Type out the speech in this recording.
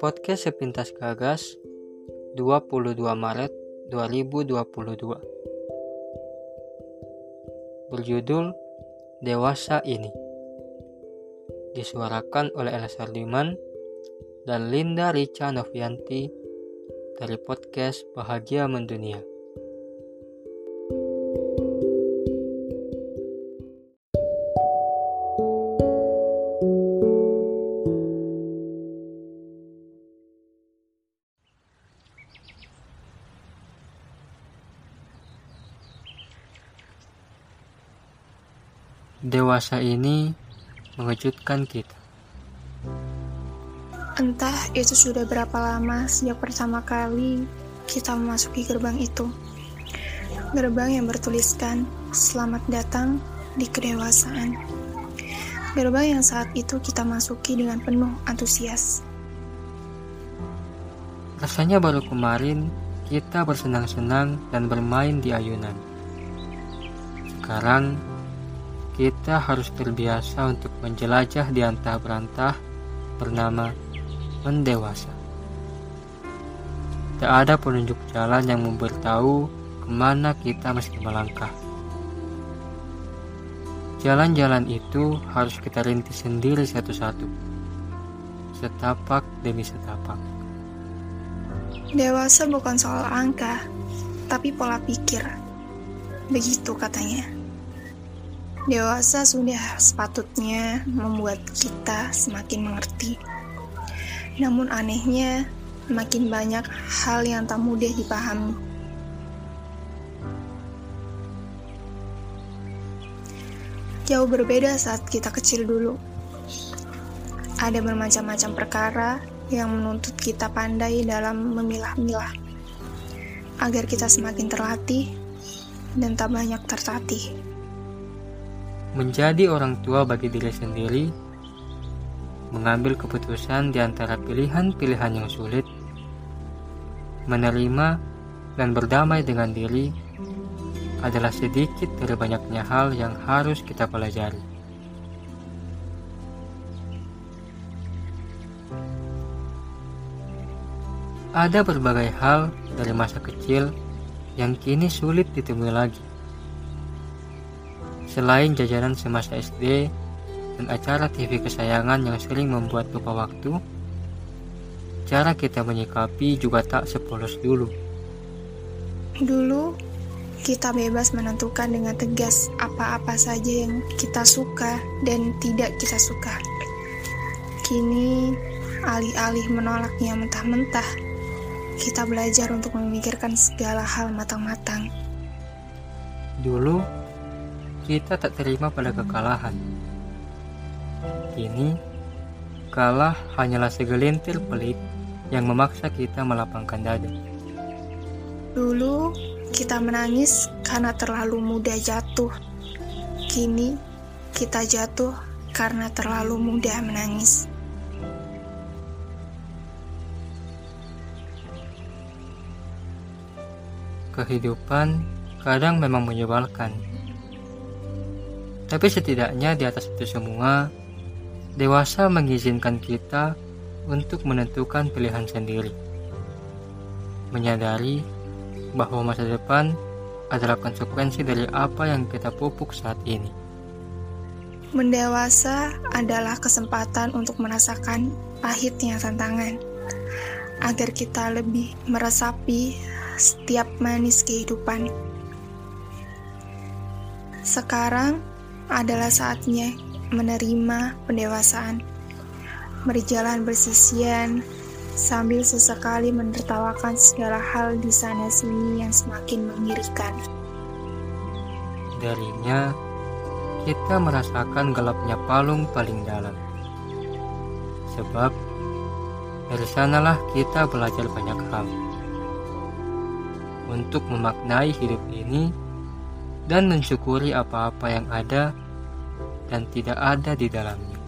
Podcast Sepintas Gagas 22 Maret 2022 Berjudul Dewasa Ini Disuarakan oleh Elsa Diman dan Linda Rica Novianti dari podcast Bahagia Mendunia. Dewasa ini mengejutkan kita. Entah itu sudah berapa lama sejak pertama kali kita memasuki gerbang itu. Gerbang yang bertuliskan "Selamat datang di kedewasaan". Gerbang yang saat itu kita masuki dengan penuh antusias. Rasanya baru kemarin kita bersenang-senang dan bermain di ayunan. Sekarang kita harus terbiasa untuk menjelajah di antah berantah bernama mendewasa. Tak ada penunjuk jalan yang memberitahu ke mana kita mesti melangkah. Jalan-jalan itu harus kita rintis sendiri satu-satu, setapak demi setapak. Dewasa bukan soal angka, tapi pola pikir. Begitu katanya. Dewasa sudah sepatutnya membuat kita semakin mengerti. Namun anehnya, makin banyak hal yang tak mudah dipahami. Jauh berbeda saat kita kecil dulu. Ada bermacam-macam perkara yang menuntut kita pandai dalam memilah-milah, agar kita semakin terlatih dan tak banyak tertatih. Menjadi orang tua bagi diri sendiri, mengambil keputusan di antara pilihan-pilihan yang sulit, menerima dan berdamai dengan diri adalah sedikit dari banyaknya hal yang harus kita pelajari. Ada berbagai hal dari masa kecil yang kini sulit ditemui lagi. Selain jajanan semasa SD dan acara TV kesayangan yang sering membuat lupa waktu, cara kita menyikapi juga tak sepolos dulu. Dulu, kita bebas menentukan dengan tegas apa-apa saja yang kita suka dan tidak kita suka. Kini, alih-alih menolaknya mentah-mentah, kita belajar untuk memikirkan segala hal matang-matang. Dulu, kita tak terima pada kekalahan. Kini, kalah hanyalah segelintir pelik yang memaksa kita melapangkan dada. Dulu, kita menangis karena terlalu mudah jatuh. Kini, kita jatuh karena terlalu mudah menangis. Kehidupan kadang memang menyebalkan tapi setidaknya di atas itu semua, dewasa mengizinkan kita untuk menentukan pilihan sendiri. Menyadari bahwa masa depan adalah konsekuensi dari apa yang kita pupuk saat ini. Mendewasa adalah kesempatan untuk merasakan pahitnya tantangan, agar kita lebih meresapi setiap manis kehidupan. Sekarang, adalah saatnya menerima pendewasaan, berjalan bersisian sambil sesekali menertawakan segala hal di sana sini yang semakin mengirikan. Darinya, kita merasakan gelapnya palung paling dalam. Sebab, dari sanalah kita belajar banyak hal. Untuk memaknai hidup ini, dan mensyukuri apa-apa yang ada dan tidak ada di dalamnya.